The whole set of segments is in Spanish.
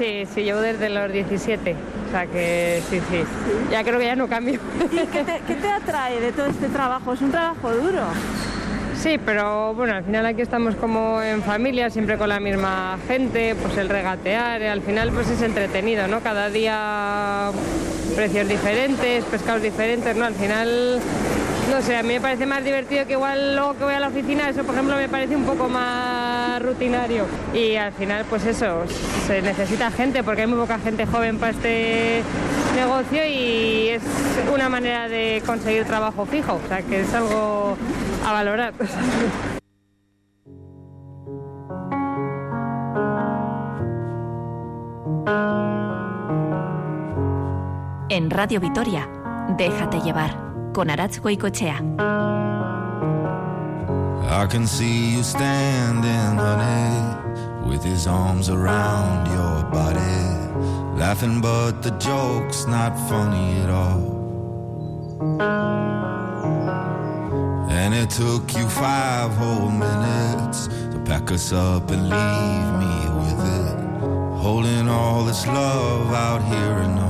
Sí, sí, llevo desde los 17. O sea que sí, sí. Ya creo que ya no cambio. ¿Y qué te, qué te atrae de todo este trabajo? Es un trabajo duro. Sí, pero bueno, al final aquí estamos como en familia, siempre con la misma gente, pues el regatear, al final pues es entretenido, ¿no? Cada día precios diferentes, pescados diferentes, ¿no? Al final, no sé, a mí me parece más divertido que igual luego que voy a la oficina, eso por ejemplo me parece un poco más rutinario. Y al final, pues eso, se necesita gente, porque hay muy poca gente joven para este negocio y es una manera de conseguir trabajo fijo, o sea que es algo a valorar. En Radio Vitoria, déjate llevar con Arach Goicochea. I can see you standing, honey, with his arms around your body, laughing, but the joke's not funny at all. And it took you five whole minutes to pack us up and leave me with it, holding all this love out here in the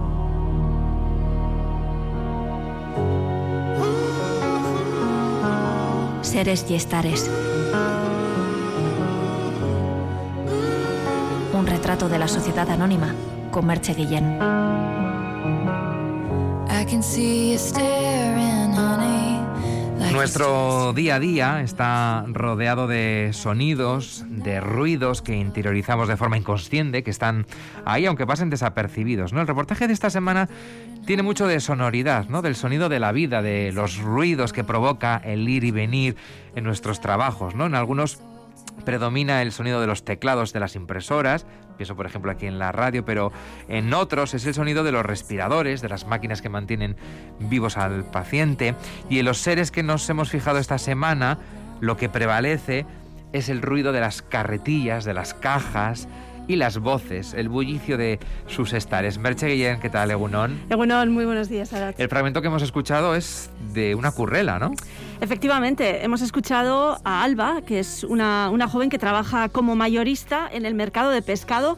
Seres y estares. Un retrato de la sociedad anónima con Merche Guillén. Nuestro día a día está rodeado de sonidos, de ruidos que interiorizamos de forma inconsciente, que están ahí aunque pasen desapercibidos. ¿no? El reportaje de esta semana tiene mucho de sonoridad, ¿no? del sonido de la vida, de los ruidos que provoca el ir y venir en nuestros trabajos. ¿no? En algunos predomina el sonido de los teclados de las impresoras, pienso por ejemplo aquí en la radio, pero en otros es el sonido de los respiradores, de las máquinas que mantienen vivos al paciente, y en los seres que nos hemos fijado esta semana, lo que prevalece es el ruido de las carretillas, de las cajas y las voces, el bullicio de sus estares. Merche Guillén, ¿qué tal, Egunon? Egunon, muy buenos días, Arach. El fragmento que hemos escuchado es de una currela, ¿no? Efectivamente, hemos escuchado a Alba, que es una, una joven que trabaja como mayorista en el mercado de pescado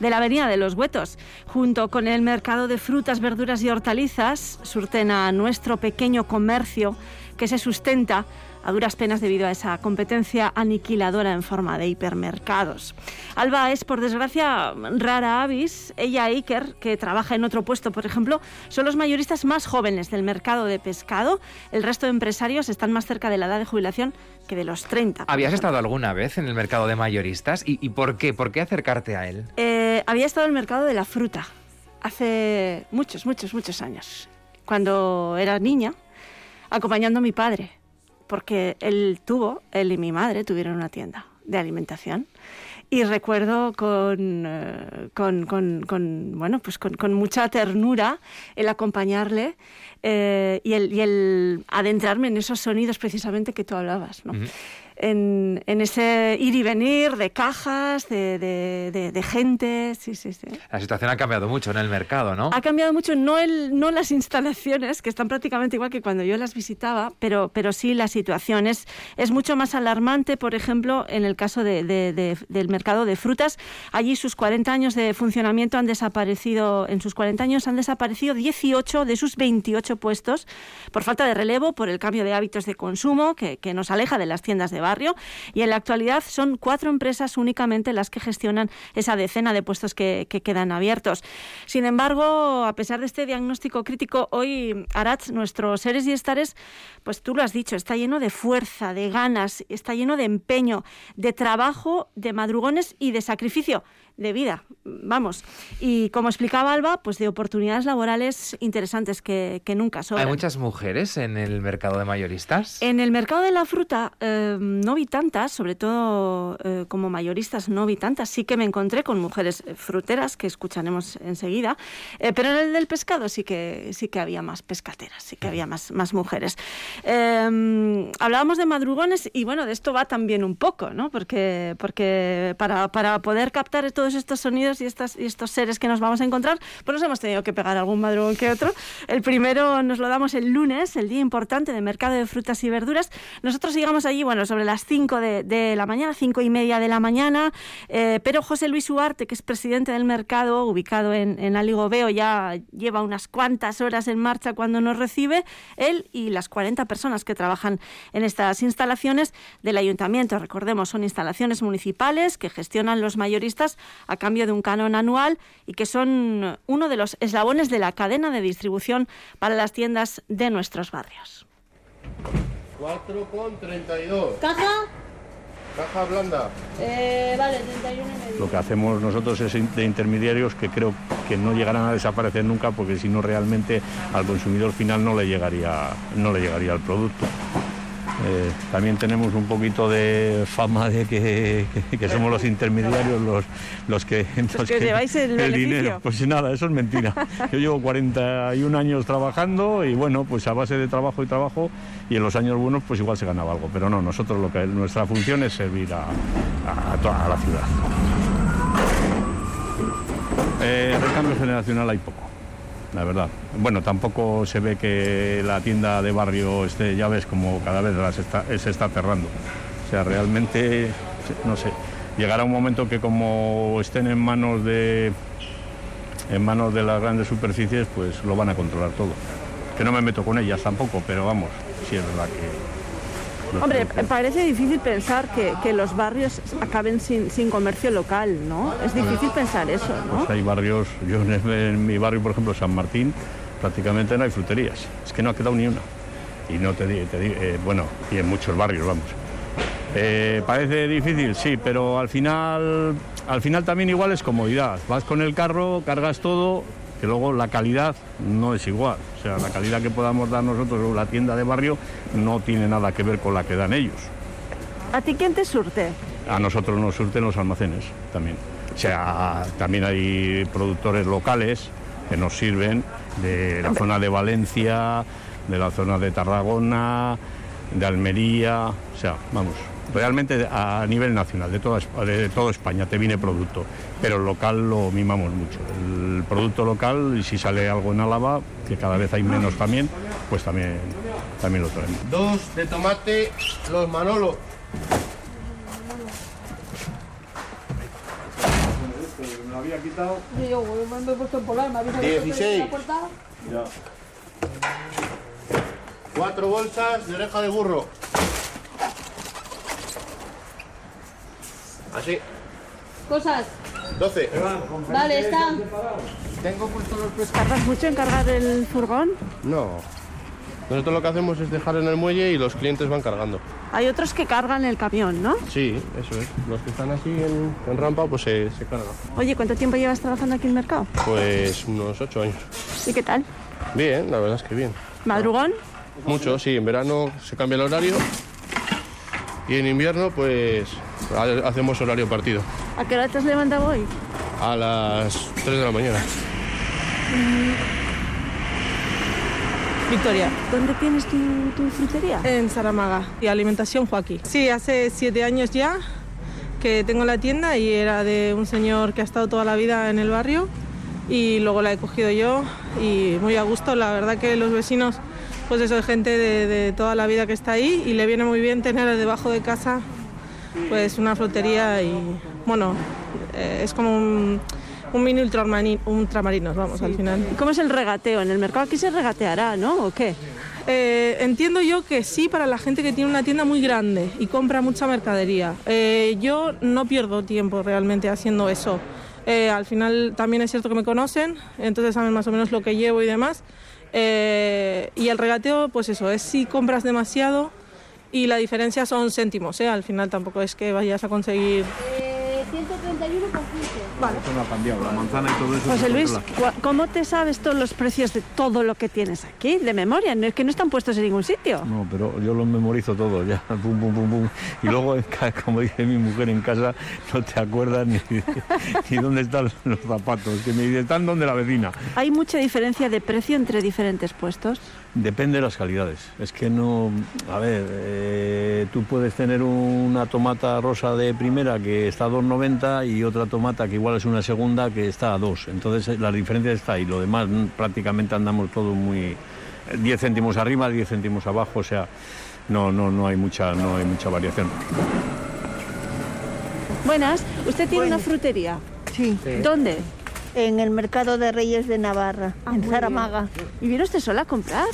de la Avenida de los Huetos. Junto con el mercado de frutas, verduras y hortalizas, surten a nuestro pequeño comercio que se sustenta a duras penas debido a esa competencia aniquiladora en forma de hipermercados. Alba es, por desgracia, rara avis. Ella y Iker, que trabaja en otro puesto, por ejemplo, son los mayoristas más jóvenes del mercado de pescado. El resto de empresarios están más cerca de la edad de jubilación que de los 30. por ¿Habías estado alguna vez en el mercado de mayoristas? ¿Y, y por qué? ¿Por qué acercarte a él? Eh, había estado en el mercado de la fruta hace muchos, muchos, muchos años. Cuando era niña, acompañando a mi padre, porque él tuvo, él y mi madre tuvieron una tienda de alimentación. Y recuerdo con, eh, con, con- con, bueno, pues con, mucha ternura el acompañarle eh, y, el, y el adentrarme en esos sonidos precisamente que tú hablabas. ¿no? En, en ese ir y venir de cajas, de, de- de- de gente. Sí, sí, sí. La situación ha cambiado mucho en el mercado, ¿no? Ha cambiado mucho, no, el, no las instalaciones, que están prácticamente igual que cuando yo las visitaba, pero, pero sí la situación. Es, es mucho más alarmante, por ejemplo, en el caso de- de- de- del mercado de frutas. Allí sus 40 años de funcionamiento han desaparecido, en sus 40 años han desaparecido 18 de sus 28 puestos por falta de relevo, por el cambio de hábitos de consumo que, que nos aleja de las tiendas de barrio. Y en la actualidad son cuatro empresas únicamente las que gestionan esa decena de puestos que, que quedan abiertos. Sin embargo, a pesar de este diagnóstico crítico, hoy Arach, nuestros seres y estares, pues tú lo has dicho, está lleno de fuerza, de ganas, está lleno de empeño, de trabajo, de madrugones y de sacrificio. De vida, vamos. Y como explicaba Alba, pues de oportunidades laborales interesantes que, que nunca sobran. ¿Hay muchas mujeres en el mercado de mayoristas? En el mercado de la fruta eh, no vi tantas, sobre todo eh, como mayoristas no vi tantas. Sí que me encontré con mujeres eh, fruteras, que escucharemos enseguida, eh, pero en el del pescado sí que, sí que había más pescateras, sí que había más, más mujeres. Eh, hablábamos de madrugones y bueno, de esto va también un poco, ¿no? Porque, porque para, para poder captar estos sonidos y, estos seres que nos vamos a encontrar, pues nos hemos tenido que pegar algún madrugón que otro. El primero nos lo damos el lunes, el día importante de mercado de frutas y verduras. Nosotros llegamos allí, bueno, sobre las 5 de, la mañana, cinco y media de la mañana, eh, pero José Luis Uarte, que es presidente del mercado, ubicado en, en Aligobeo, ya lleva unas cuantas horas en marcha cuando nos recibe, él y las 40 personas que trabajan en estas instalaciones del ayuntamiento. Recordemos, son instalaciones municipales que gestionan los mayoristas a cambio de un canon anual y que son uno de los eslabones de la cadena de distribución para las tiendas de nuestros barrios. 4 con 32. ¿Caja? Caja blanda. Eh, vale, 31 y medio. Lo que hacemos nosotros es de intermediarios que creo que no llegarán a desaparecer nunca porque si no realmente al consumidor final no le llegaría, no le llegaría el producto. Eh, también tenemos un poquito de fama de que, que- que somos los intermediarios los, los que, los que lleváis el dinero. Pues nada, eso es mentira. Yo llevo 41 años trabajando y bueno, pues a base de trabajo y trabajo y en los años buenos pues igual se ganaba algo. Pero no, nosotros lo que nuestra función es servir a, a toda la ciudad. Eh, recambio generacional hay poco, la verdad. Bueno, tampoco se ve que la tienda de barrio esté, ya ves, como cada vez las está- se está cerrando. O sea, realmente, no sé, llegará un momento que como estén en manos de en manos de las grandes superficies, pues lo van a controlar todo. Que no me meto con ellas tampoco, pero vamos, sí es verdad que... Hombre, parece difícil pensar que, que los barrios acaben sin, sin comercio local, ¿no? Es difícil pensar eso, ¿no? Pues hay barrios, yo en, mi barrio, por ejemplo, San Martín, prácticamente no hay fruterías. Es que no ha quedado ni una. Y no te digo, bueno, y en muchos barrios, vamos. Eh, parece difícil, sí, pero al final, al final también igual es comodidad. Vas con el carro, cargas todo, que luego la calidad no es igual. O sea, la calidad que podamos dar nosotros o la tienda de barrio no tiene nada que ver con la que dan ellos. ¿A ti quién te surte? A nosotros nos surten los almacenes también. O sea, también hay productores locales que nos sirven de la zona de Valencia, de la zona de Tarragona, de Almería, o sea, vamos, realmente a nivel nacional, de toda, de toda España te viene producto, pero el local lo mimamos mucho. El producto local, y si sale algo en Álava, que cada vez hay menos también, pues también, también lo traemos. Dos de tomate, los Manolo. Me había quitado. Yo, me he puesto en polar, me habéis abierto 16. la puerta. Cuatro bolsas de oreja de burro. Así. Cosas. 12. Vale, están. Tengo puesto los pescados. ¿Tardas mucho en cargar el furgón? No. Nosotros lo que hacemos es dejar en el muelle y los clientes van cargando. Hay otros que cargan el camión, ¿no? Sí, eso es. Los que están así en, en rampa, pues se, se cargan. Oye, ¿cuánto tiempo llevas trabajando aquí en el mercado? Pues unos ocho años. ¿Y qué tal? Bien, la verdad es que bien. ¿Madrugón? Mucho, sí. En verano se cambia el horario y en invierno, pues ha- hacemos horario partido. ¿A qué hora te has levantado hoy? A las 3 de la mañana. Victoria, ¿Dónde tienes tu, tu frutería? en Saramaga. Y alimentación Joaquín. Sí, hace siete años ya que tengo la tienda y era de un señor que ha estado toda la vida en el barrio y luego la he cogido yo y muy a gusto. La verdad que los vecinos, pues eso, es gente de, de toda la vida que está ahí y le viene muy bien tener debajo de casa pues una frutería y bueno, eh, es como un, un mini ultramarinos, vamos, al final. ¿Cómo es el regateo? En el mercado aquí se regateará, ¿no? ¿O qué? Eh, entiendo yo que sí para la gente que tiene una tienda muy grande y compra mucha mercadería. Eh, yo no pierdo tiempo realmente haciendo eso. Eh, al final también es cierto que me conocen, entonces saben más o menos lo que llevo y demás. Y el regateo, pues eso, es si compras demasiado y la diferencia son céntimos. ¿eh? Al final tampoco es que vayas a conseguir 131 con 15. Eso no ha cambiado. La manzana y todo eso. José Luis, ¿cómo te sabes todos los precios de todo lo que tienes aquí? De memoria, no es que no están puestos en ningún sitio. No, pero yo los memorizo todos ya. Pum, pum, pum, pum. Y luego, como dice mi mujer en casa, no te acuerdas ni, ni dónde están los zapatos. Que me dice, están donde la vecina. ¿Hay mucha diferencia de precio entre diferentes puestos? Depende de las calidades. Es que no. A ver, eh, tú puedes tener una tomata rosa de primera que está a 2,90 y otra tomata que igual es una segunda que está a 2. Entonces eh, la diferencia está ahí. Lo demás mm, prácticamente andamos todos muy. eh, 10 céntimos arriba, 10 céntimos abajo, o sea, no, no, no, hay, mucha, no hay mucha variación. Buenas, usted tiene una frutería. Sí. ¿Dónde? En el Mercado de Reyes de Navarra, Ah, en Zaramaga. ¿Y viene usted sola a comprar?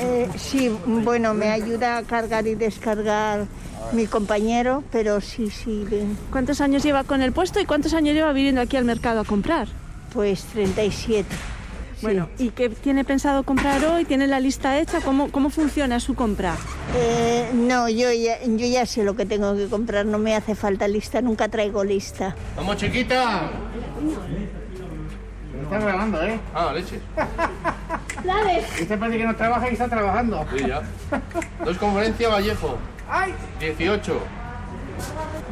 Eh, sí, bueno, me ayuda a cargar y descargar mi compañero, pero sí, sí, ven. ¿Cuántos años lleva con el puesto y cuántos años lleva viniendo aquí al mercado a comprar? Pues 37. Bueno, ¿y qué tiene pensado comprar hoy? ¿Tiene la lista hecha? ¿Cómo, cómo funciona su compra? Eh, no, yo ya, yo ya sé lo que tengo que comprar, no me hace falta lista, nunca traigo lista. ¡Vamos, chiquita! Me están regalando, ¿eh? Ah, leche. Dale. Este parece que no trabaja y está trabajando. Sí, ya. Dos conferencias Vallejo. ¡Ay! 18.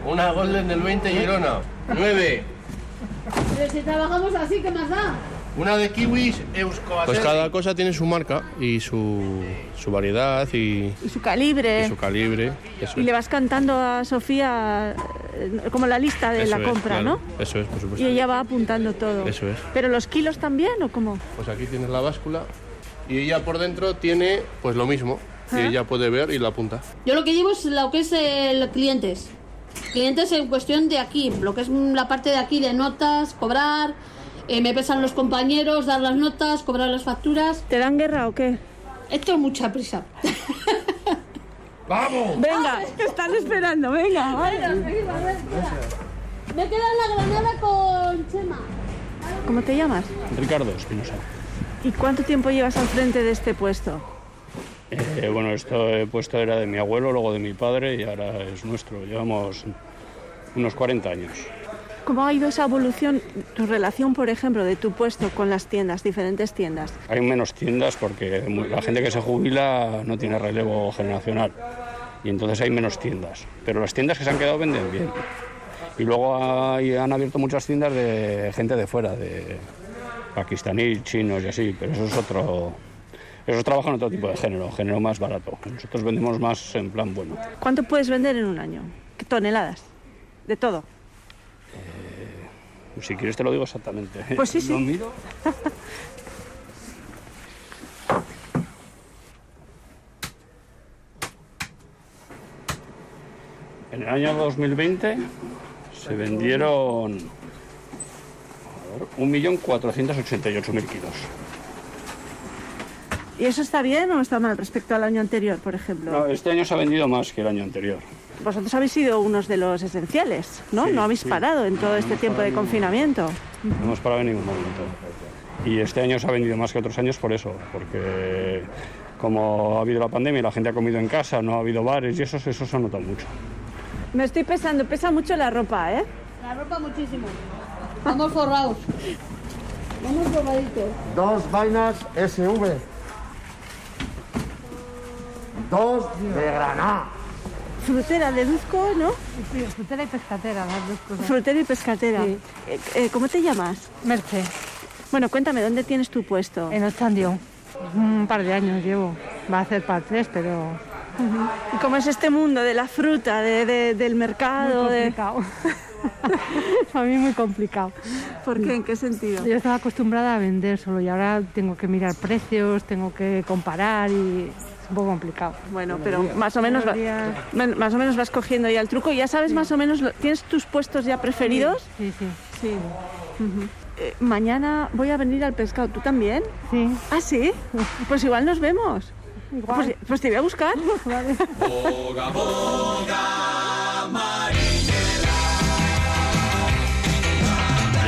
Una Golden del 20 Girona. 9. Pero si trabajamos así, ¿qué más da? Una de kiwis Eusko Pues cada cosa tiene su marca y su, su variedad y, Y su calibre. y su calibre. Eso Y le vas cantando a Sofía eh, como la lista de Eso la es, compra, claro. ¿no? Eso es, por supuesto. Y ella va apuntando todo. Eso es. ¿Pero los kilos también o cómo? Pues aquí tienes la báscula y ella por dentro tiene pues lo mismo. Y Ah. ella puede ver y la apunta. Yo lo que llevo es lo que es el clientes. Clientes en cuestión de aquí, lo que es la parte de aquí de notas, cobrar, eh, me pesan los compañeros, dar las notas, cobrar las facturas. ¿Te dan guerra o qué? Esto es mucha prisa. ¡Vamos! Venga, que están esperando, venga. Venga, seguimos, a ver, espera. Me queda la granada con Chema. ¿Cómo te llamas? Ricardo Espinosa. ¿Y cuánto tiempo llevas al frente de este puesto? Eh, bueno, este puesto era de mi abuelo, luego de mi padre y ahora es nuestro. Llevamos unos 40 años. ¿Cómo ha ido esa evolución, tu relación, por ejemplo, de tu puesto con las tiendas, diferentes tiendas? Hay menos tiendas porque la gente que se jubila no tiene relevo generacional y entonces hay menos tiendas. Pero las tiendas que se han quedado venden bien. Y luego hay- han abierto muchas tiendas de gente de fuera, de pakistaníes, chinos y así, pero eso es otro... Esos trabajan otro tipo de género, género más barato. Nosotros vendemos más en plan bueno. ¿Cuánto puedes vender en un año? ¿Qué toneladas? De todo. Si quieres te lo digo exactamente. Pues sí, sí. Lo miro. En el año 2020 se vendieron a ver, 1.488.000 kilos. ¿Y eso está bien o está mal respecto al año anterior, por ejemplo? No, este año se ha vendido más que el año anterior. Vosotros habéis sido unos de los esenciales, ¿no? Sí, no habéis sí. parado en todo este tiempo de confinamiento. No hemos parado en ningún momento. Y este año se ha vendido más que otros años por eso, porque como ha habido la pandemia y la gente ha comido en casa, no ha habido bares y eso, eso se ha notado mucho. Me estoy pesando, pesa mucho la ropa, ¿eh? La ropa muchísimo. Vamos forrados. Vamos forraditos. Dos vainas SV. Dos de Granada. Frutera, deduzco, ¿no? Sí, frutera y pescatera, las dos cosas. Frutera y pescatera. Sí. Eh, eh, ¿Cómo te llamas? Merce, Bueno, cuéntame, ¿dónde tienes tu puesto? en Ochandio. Un par de años llevo. Va a ser para tres, pero ¿Y cómo es este mundo de la fruta, de- de- del mercado? muy de- complicado. Para mí muy complicado. ¿Por qué? ¿En qué sentido? Yo estaba acostumbrada a vender solo y ahora tengo que mirar precios, tengo que comparar y un poco complicado. Bueno, pero más o menos va- más o menos vas cogiendo ya el truco. ¿Ya sabes más o menos, lo- tienes tus puestos ya preferidos? Sí, sí. Sí. Eh, mañana voy a venir al pescado. ¿Tú también? Sí. ¿Ah, sí? Pues igual nos vemos. Igual. Pues, pues te voy a buscar.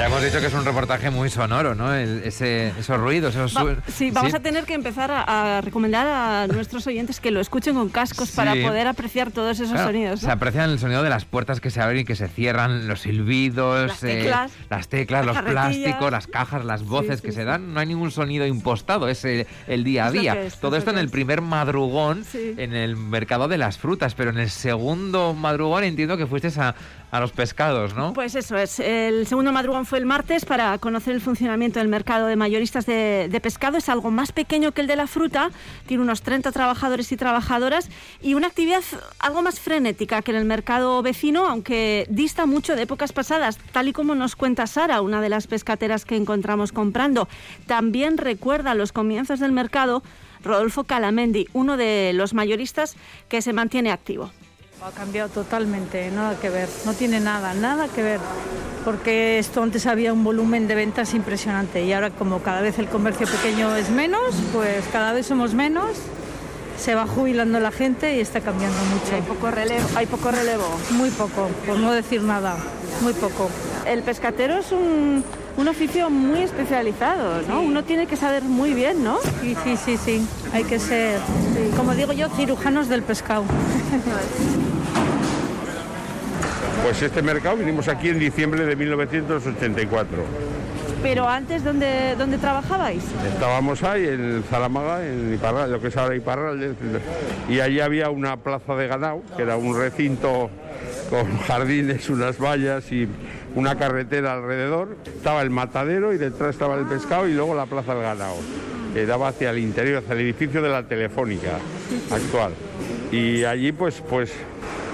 Ya hemos dicho que es un reportaje muy sonoro, ¿no? El- ese, esos ruidos, esos... Va- sí, vamos a tener que empezar a, a recomendar a nuestros oyentes que lo escuchen con cascos para poder apreciar todos esos Claro, sonidos. Se aprecian el sonido de las puertas que se abren y que se cierran, los silbidos, Las teclas, las teclas, las los plásticos, las cajas, las voces sí, que se dan. No hay ningún sonido impostado, es el, el día a día. es, Todo es esto en el primer madrugón en el mercado de las frutas, pero en el segundo madrugón entiendo que fuiste a, a los pescados, ¿no? Pues eso es. El segundo madrugón fue el martes para conocer el funcionamiento del mercado de mayoristas de, de pescado. Es algo más pequeño que el de la fruta. Tiene unos 30 trabajadores y trabajadoras y una actividad algo más frenética que en el mercado vecino, aunque dista mucho de épocas pasadas, tal y como nos cuenta Sara, una de las pescateras que encontramos comprando. También recuerda los comienzos del mercado Rodolfo Calamendi, uno de los mayoristas que se mantiene activo. Ha cambiado totalmente, nada que ver, no tiene nada, nada que ver, porque esto antes había un volumen de ventas impresionante y ahora como cada vez el comercio pequeño es menos, pues cada vez somos menos, se va jubilando la gente y está cambiando mucho. hay poco relevo, hay poco relevo. Muy poco, por no decir nada, muy poco. El pescatero es un, un oficio muy especializado, ¿no? Uno tiene que saber muy bien, ¿no? Sí, sí, sí, sí, hay que ser, como digo yo, cirujanos del pescado. Pues este mercado vinimos aquí en diciembre de 1984. Pero antes, ¿dónde, dónde trabajabais? Estábamos ahí en Zaramaga, en Iparral, lo que es ahora Iparral, y allí había una plaza de ganado, que era un recinto con jardines, unas vallas y una carretera alrededor. Estaba el matadero y detrás estaba el pescado y luego la plaza del ganado. que daba hacia el interior, hacia el edificio de la Telefónica actual. Y allí pues, pues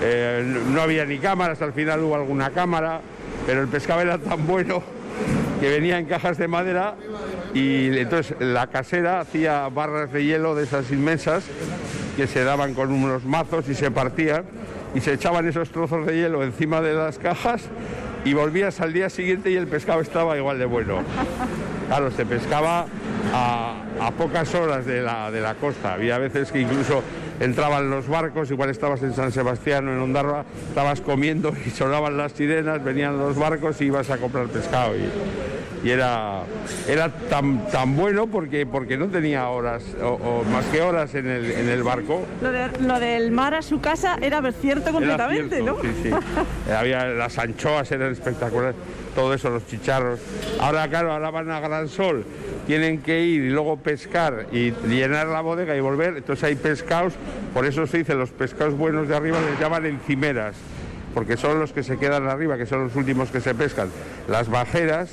eh, no había ni cámaras, al final hubo alguna cámara, pero el pescado era tan bueno que venía en cajas de madera y entonces la casera hacía barras de hielo de esas inmensas que se daban con unos mazos y se partían y se echaban esos trozos de hielo encima de las cajas y volvías al día siguiente y el pescado estaba igual de bueno. Claro, se pescaba a, a pocas horas de la, de la costa. Había veces que incluso entraban los barcos, igual estabas en San Sebastián o en Ondarroa, estabas comiendo y sonaban las sirenas, venían los barcos y ibas a comprar pescado. Y, y era, era tan, tan bueno porque, porque no tenía horas, o, o más que horas en el, en el barco. Lo, de- lo del mar a su casa era cierto Era completamente, cierto, ¿no? Sí, sí. Había las anchoas eran espectaculares, todo eso, los chicharros. Ahora, claro, ahora van a Gran Sol, tienen que ir y luego pescar y llenar la bodega y volver. Entonces hay pescados, por eso se dice los pescados buenos de arriba les llaman encimeras, porque son los que se quedan arriba, que son los últimos que se pescan. Las bajeras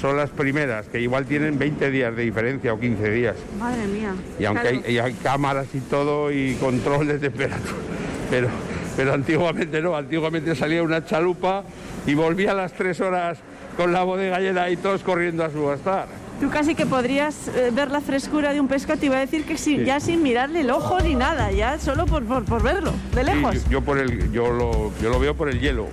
son las primeras, que igual tienen 20 días de diferencia o 15 días. Madre mía. Y aunque Claro. hay, y hay cámaras y todo y control de temperatura, pero, pero antiguamente no, antiguamente salía una chalupa y volvía a las tres horas con la bodega llena y todos corriendo a subastar. Tú casi que podrías eh, ver la frescura de un pescado, te iba a decir que sí, Sí. ya sin mirarle el ojo ni nada, ya solo por, por, por verlo, de lejos. Sí, yo, yo por el, yo, lo, yo lo veo por el hielo.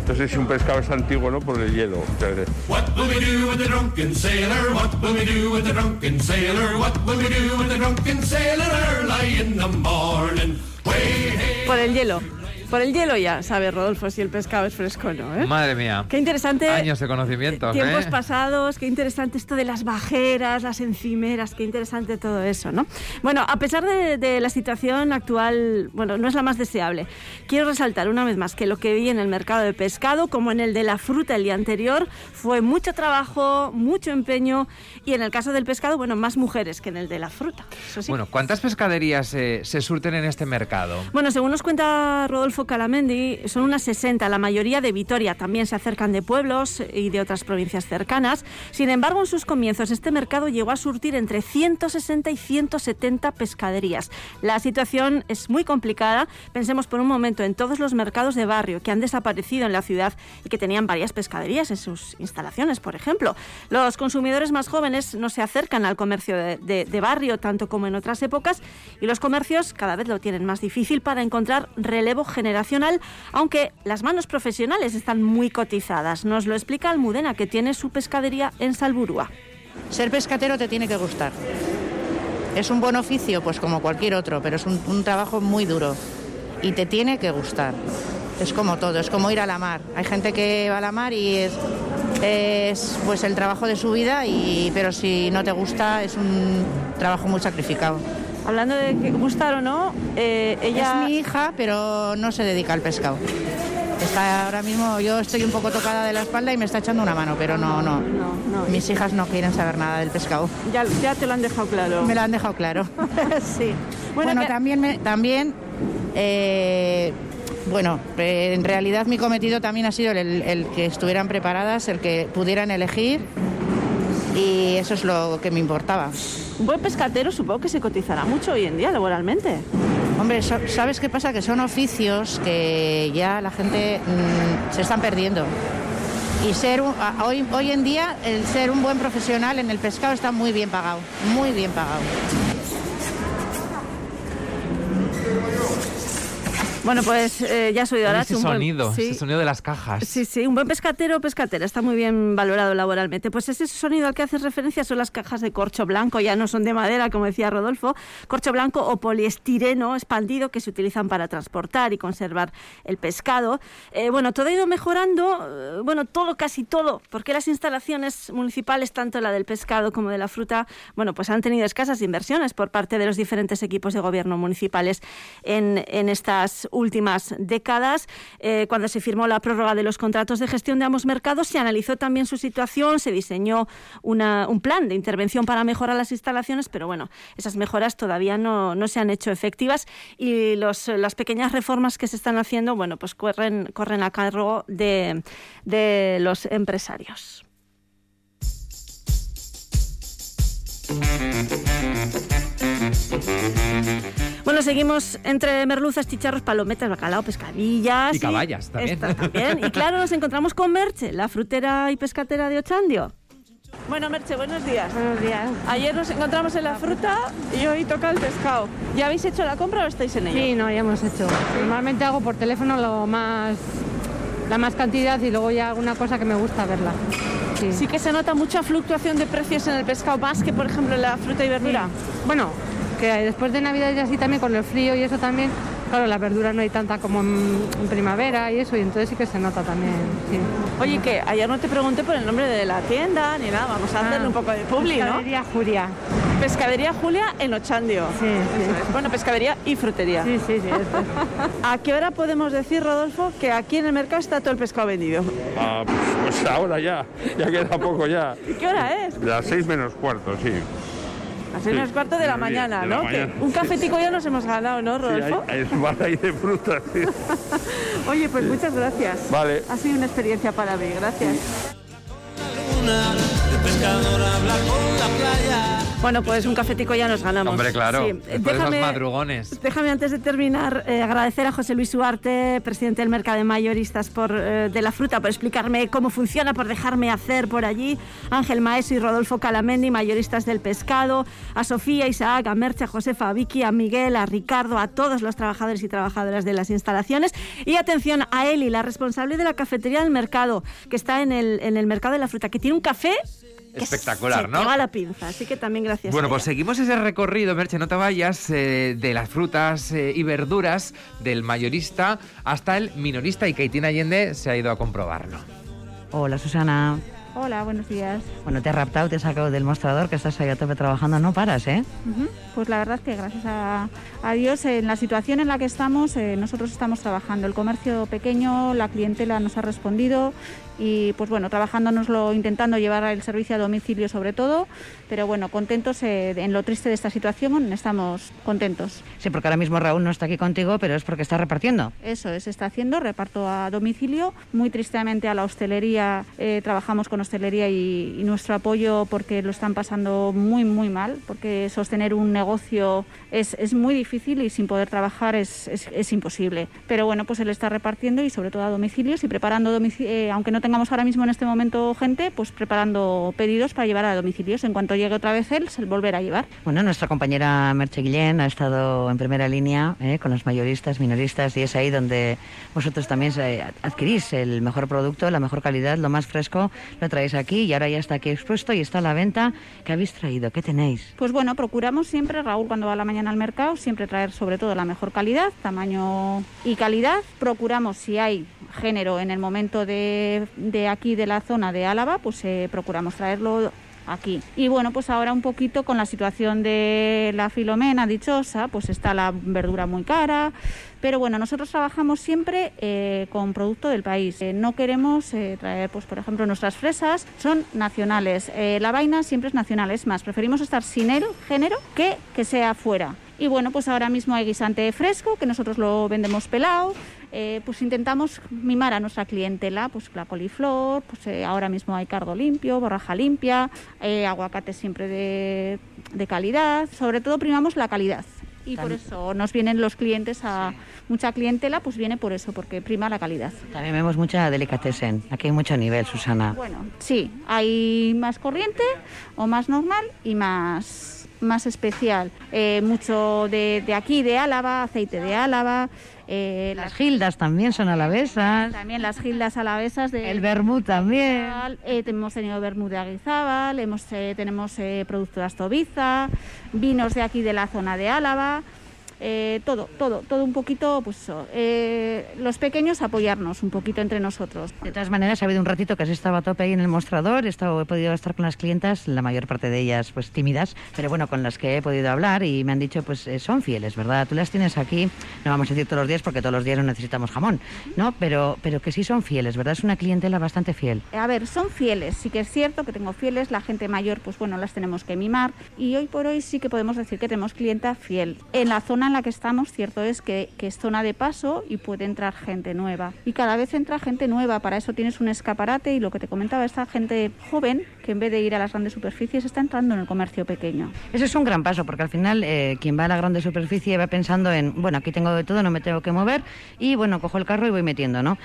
Entonces si un pescado es antiguo, ¿no? Por el hielo. Entonces, What will we do with the drunken sailor? What will we do with the drunken sailor? What will we do with the drunken sailor early in the morning? Way, hey. Por el hielo. Por el hielo ya, sabe Rodolfo si el pescado es fresco o no. ¿eh? Madre mía. Qué interesante. Años de conocimientos, Tiempos ¿eh? pasados, qué interesante esto de las bajeras, las encimeras, qué interesante todo eso, ¿no? Bueno, a pesar de, de la situación actual, bueno, no es la más deseable. Quiero resaltar una vez más que lo que vi en el mercado de pescado, como en el de la fruta el día anterior, fue mucho trabajo, mucho empeño y en el caso del pescado, bueno, más mujeres que en el de la fruta. Eso sí. Bueno, ¿cuántas pescaderías eh, se surten en este mercado? Bueno, según nos cuenta Rodolfo Calamendi, son unas 60, la mayoría de Vitoria. También se acercan de pueblos y de otras provincias cercanas. Sin embargo, en sus comienzos, este mercado llegó a surtir entre 160 y 170 pescaderías. La situación es muy complicada. Pensemos por un momento en todos los mercados de barrio que han desaparecido en la ciudad y que tenían varias pescaderías en sus instalaciones, por ejemplo. Los consumidores más jóvenes no se acercan al comercio de, de- de barrio tanto como en otras épocas y los comercios cada vez lo tienen más difícil para encontrar relevo aunque las manos profesionales están muy cotizadas. Nos lo explica Almudena, que tiene su pescadería en Salburúa. Ser pescatero te tiene que gustar. Es un buen oficio, pues como cualquier otro, pero es un, trabajo muy duro y te tiene que gustar. Es como todo, es como ir a la mar. Hay gente que va a la mar y es, es pues el trabajo de su vida, pero si no te gusta es un trabajo muy sacrificado. Hablando de que gustar o no, eh, ella... Es mi hija, pero no se dedica al pescado. Está ahora mismo, yo estoy un poco tocada de la espalda y me está echando una mano, pero no, no. Mis hijas no quieren saber nada del pescado. Ya, ya te lo han dejado claro. Me lo han dejado claro. sí. Bueno, que- también, me- también eh, bueno, en realidad mi cometido también ha sido el, el que estuvieran preparadas, el que pudieran elegir y eso es lo que me importaba. Un buen pescatero supongo que se cotizará mucho hoy en día laboralmente. Hombre, ¿sabes qué pasa? Que son oficios que ya la gente mm, se están perdiendo. Y ser un- a- hoy, hoy en día el ser un buen profesional en el pescado está muy bien pagado, muy bien pagado. Bueno, pues eh, ya has oído ahora. ese sonido, ese sonido de las cajas. Sí, sí, un buen pescatero o pescatera está muy bien valorado laboralmente. Pues ese sonido al que haces referencia son las cajas de corcho blanco, ya no son de madera, como decía Rodolfo, corcho blanco o poliestireno expandido que se utilizan para transportar y conservar el pescado. Eh, bueno, todo ha ido mejorando, eh, bueno, todo, casi todo, porque las instalaciones municipales, tanto la del pescado como de la fruta, bueno, pues han tenido escasas inversiones por parte de los diferentes equipos de gobierno municipales en, en estas últimas décadas. Eh, cuando se firmó la prórroga de los contratos de gestión de ambos mercados, se analizó también su situación, se diseñó un plan de intervención para mejorar las instalaciones, pero bueno, esas mejoras todavía no, no se han hecho efectivas y las pequeñas reformas que se están haciendo, bueno, pues corren, corren a cargo de, de los empresarios. Bueno, seguimos entre merluzas, chicharros, palometas, bacalao, pescadillas. Y caballas también. Y claro, nos encontramos con Merche, la frutera y pescatera de Ochandio. Bueno, Merche, buenos días. Buenos días. Ayer nos encontramos en la fruta y hoy toca el pescado. ¿Ya habéis hecho la compra o estáis en ello? Sí, no, ya hemos hecho. Normalmente hago por teléfono lo más, la más cantidad y luego ya alguna cosa que me gusta verla. Sí. Sí que se nota mucha fluctuación de precios en el pescado, más que por ejemplo en la fruta y verdura. Bueno, que después de Navidad y así también con el frío y eso también, claro, la verdura no hay tanta como en, en primavera y eso, y entonces sí que se nota también. Sí. Oye, que ayer no te pregunté por el nombre de la tienda ni nada, vamos a hacerle Ah, un poco de publi, ¿no? Pescadería Julia. Pescadería Julia en Ochandio. Sí, Eso es. Bueno, pescadería y frutería. Sí, sí, sí. eso es. ¿A qué hora podemos decir, Rodolfo, que aquí en el mercado está todo el pescado vendido? Ah, pues ahora ya, ya queda poco ya. ¿Y qué hora es? Las seis menos cuarto, sí. Seis menos cuarto de la bien, mañana, de la ¿no? mañana, un sí. cafetico ya nos hemos ganado, ¿no, Sí, hay, Rodolfo? hay de frutas. sí. Oye, pues muchas gracias. Vale. Ha sido una experiencia para mí, gracias. Bueno, pues un cafetico ya nos ganamos. Hombre, claro. Sí. Esos madrugones. Déjame antes de terminar eh, agradecer a José Luis Huarte, presidente del Mercado de Mayoristas por, eh, de la Fruta, por explicarme cómo funciona, por dejarme hacer por allí. Ángel Maeso y Rodolfo Calamendi, mayoristas del pescado. A Sofía, Isaac, a Merche, a Josefa, a Vicky, a Miguel, a Ricardo, a todos los trabajadores y trabajadoras de las instalaciones. Y atención a Eli, la responsable de la cafetería del mercado, que está en el, en el Mercado de la Fruta, que tiene un café Espectacular, se ¿no? te va la pinza. Así que también gracias. Bueno, a pues ella. seguimos ese recorrido, Merche, no te vayas, eh, de las frutas eh, y verduras del mayorista hasta el minorista y Keitín Allende se ha ido a comprobarlo. Hola Susana. Hola, buenos días. Bueno, te he raptado, te he sacado del mostrador, que estás ahí a tope trabajando, no paras, ¿eh? Pues la verdad es que gracias a, a Dios, en la situación en la que estamos, eh, nosotros estamos trabajando. El comercio pequeño, la clientela nos ha respondido y pues bueno, trabajándonoslo, intentando llevar el servicio a domicilio sobre todo, pero bueno, contentos eh, en lo triste de esta situación, estamos contentos. Sí, porque ahora mismo Raúl no está aquí contigo, pero es porque está repartiendo. Eso es, está haciendo, reparto a domicilio. Muy tristemente a la hostelería, eh, trabajamos con hostelería y, y nuestro apoyo porque lo están pasando muy, muy mal, porque sostener un negocio es, es muy difícil y sin poder trabajar es, es- es imposible. Pero bueno, pues él está repartiendo y sobre todo a domicilios y preparando, domici- eh, aunque no tengamos ahora mismo en este momento gente, pues preparando pedidos para llevar a domicilios. En cuanto llegue otra vez él, se volverá a llevar. Bueno, nuestra compañera Merche Guillén ha estado en primera línea ¿eh? con los mayoristas, minoristas, y es ahí donde vosotros también eh, adquirís el mejor producto, la mejor calidad, lo más fresco, lo traéis aquí y ahora ya está aquí expuesto y está a la venta. ¿Qué habéis traído? ¿Qué tenéis? Pues bueno, procuramos siempre, Raúl, cuando va a la mañana al mercado, siempre traer sobre todo la mejor calidad, tamaño y calidad. Procuramos, si hay género en el momento de de aquí de la zona de Álava, pues eh, procuramos traerlo aquí. Y bueno, pues ahora un poquito con la situación de la filomena dichosa, pues está la verdura muy cara, pero bueno, nosotros trabajamos siempre eh, con producto del país. Eh, no queremos traer, pues por ejemplo, nuestras fresas son nacionales. La vaina siempre es nacional, es más, preferimos estar sin el género que que sea fuera. Y bueno, pues ahora mismo hay guisante fresco, que nosotros lo vendemos pelado. Eh, pues intentamos mimar a nuestra clientela, pues la coliflor, pues eh, ahora mismo hay cardo limpio, borraja limpia, eh, aguacate siempre de, de calidad. Sobre todo primamos la calidad. Y por eso nos vienen los clientes a mucha clientela, pues viene por eso, porque prima la calidad. También vemos mucha delicatessen. Aquí hay mucho nivel, Susana. Bueno, sí, hay más corriente o más normal y más, más especial. Eh, mucho de, de aquí, de Álava, aceite de Álava. Eh, Las gildas también son alavesas. También las gildas alavesas de... El vermut también. Eh, hemos tenido vermut de Aguizábal, hemos, eh, tenemos eh, producto de Astobiza, vinos de aquí de la zona de Álava. Eh, todo, todo, todo un poquito, pues eso, eh, los pequeños apoyarnos un poquito entre nosotros. De todas maneras, ha habido un ratito que has estado a tope ahí en el mostrador. He, estado, he podido estar con las clientas, la mayor parte de ellas pues tímidas, pero bueno, con las que he podido hablar y me han dicho pues eh, son fieles, ¿verdad? Tú las tienes aquí, no vamos a decir todos los días porque todos los días no necesitamos jamón, ¿no? Pero, pero que sí son fieles, ¿verdad? Es una clientela bastante fiel. A ver, son fieles, sí que es cierto que tengo fieles, la gente mayor, pues bueno, las tenemos que mimar y hoy por hoy sí que podemos decir que tenemos clienta fiel. En la zona en la que estamos, cierto es que, que es zona de paso y puede entrar gente nueva. Y cada vez entra gente nueva, para eso tienes un escaparate y lo que te comentaba, esta gente joven que en vez de ir a las grandes superficies está entrando en el comercio pequeño. Eso es un gran paso porque al final eh, quien va a la grande superficie va pensando en, bueno, aquí tengo de todo, no me tengo que mover y bueno, cojo el carro y voy metiendo, ¿no?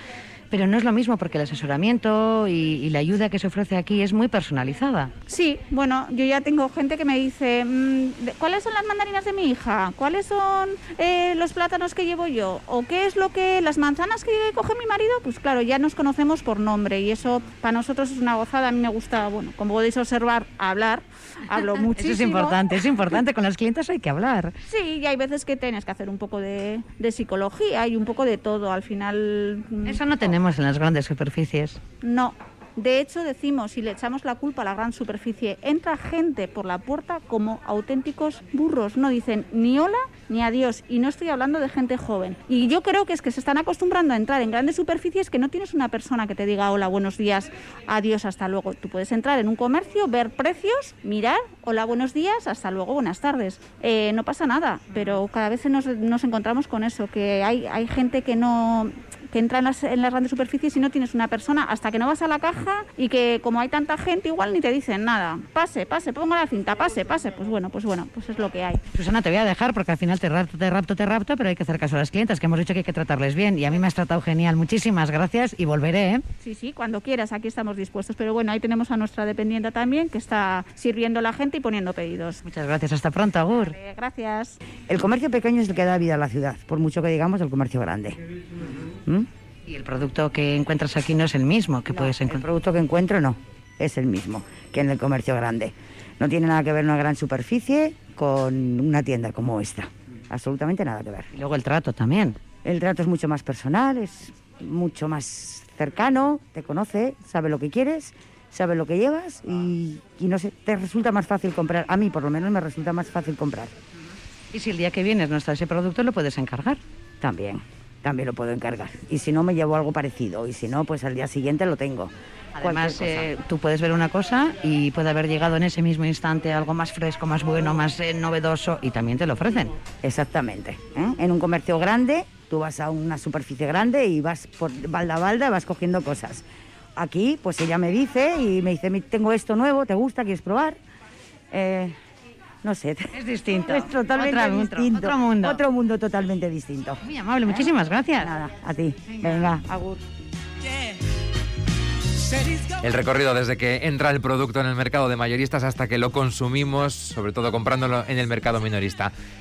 Pero no es lo mismo porque el asesoramiento y, la ayuda que se ofrece aquí es muy personalizada. Sí, bueno, yo ya tengo gente que me dice, mm, ¿cuáles son las mandarinas de mi hija? ¿Cuáles son eh, los plátanos que llevo yo? ¿O qué es lo que, las manzanas que coge mi marido? Pues claro, ya nos conocemos por nombre y eso para nosotros es una gozada. A mí me gusta, bueno, como podéis observar, hablar. Hablo muchísimo. Eso es importante, es importante. Con las clientes hay que hablar. Sí, y hay veces que tienes que hacer un poco de, de psicología y un poco de todo. Al final... mm, Eso no tenemos en las grandes superficies. no. De hecho, decimos, si le echamos la culpa a la gran superficie, entra gente por la puerta como auténticos burros. No dicen ni hola ni adiós. Y no estoy hablando de gente joven. Y yo creo que es que se están acostumbrando a entrar en grandes superficies que no tienes una persona que te diga hola, buenos días, adiós, hasta luego. Tú puedes entrar en un comercio, ver precios, mirar, hola, buenos días, hasta luego, buenas tardes. Eh, no pasa nada, pero cada vez nos, nos encontramos con eso, que hay, hay gente que no que entra en las, en las grandes superficies y no tienes una persona hasta que no vas a la caja y que como hay tanta gente igual ni te dicen nada. Pase, pase, ponga la cinta, pase, pase. Pues bueno, pues bueno, pues es lo que hay. Susana, te voy a dejar porque al final te rapto, te rapto, te rapto, pero hay que hacer caso a las clientes, que hemos dicho que hay que tratarles bien. Y a mí me has tratado genial. Muchísimas gracias y volveré, ¿eh? Sí, sí, cuando quieras, aquí estamos dispuestos. Pero bueno, ahí tenemos a nuestra dependiente también que está sirviendo a la gente y poniendo pedidos. Muchas gracias. Hasta pronto, Agur. Gracias. El comercio pequeño es el que da vida a la ciudad, por mucho que digamos el comercio grande. ¿Mm? Y el producto que encuentras aquí no es el mismo que puedes El encontrar. producto que encuentro no, es el mismo que en el comercio grande. No tiene nada que ver una gran superficie con una tienda como esta. Absolutamente nada que ver. Y luego el trato también. El trato es mucho más personal, es mucho más cercano, te conoce, sabe lo que quieres, sabe lo que llevas y, y no sé, te resulta más fácil comprar. A mí por lo menos me resulta más fácil comprar. Y si el día que vienes no está ese producto, lo puedes encargar. También, también lo puedo encargar. Y si no, me llevo algo parecido. Y si no, pues al día siguiente lo tengo. Además, eh, tú puedes ver una cosa y puede haber llegado en ese mismo instante algo más fresco, más bueno, más eh, novedoso y también te lo ofrecen. Exactamente. ¿eh? En un comercio grande, tú vas a una superficie grande y vas por balda a balda, vas cogiendo cosas. Aquí, pues ella me dice y me dice, "Mi- tengo esto nuevo, ¿te gusta? ¿Quieres probar? Eh, no sé. Es distinto. Es totalmente otro- distinto. otro mundo. Otro mundo totalmente distinto. Muy amable, muchísimas gracias. Nada, a ti. Venga, agur. El recorrido desde que entra el producto en el mercado de mayoristas hasta que lo consumimos, sobre todo comprándolo en el mercado minorista.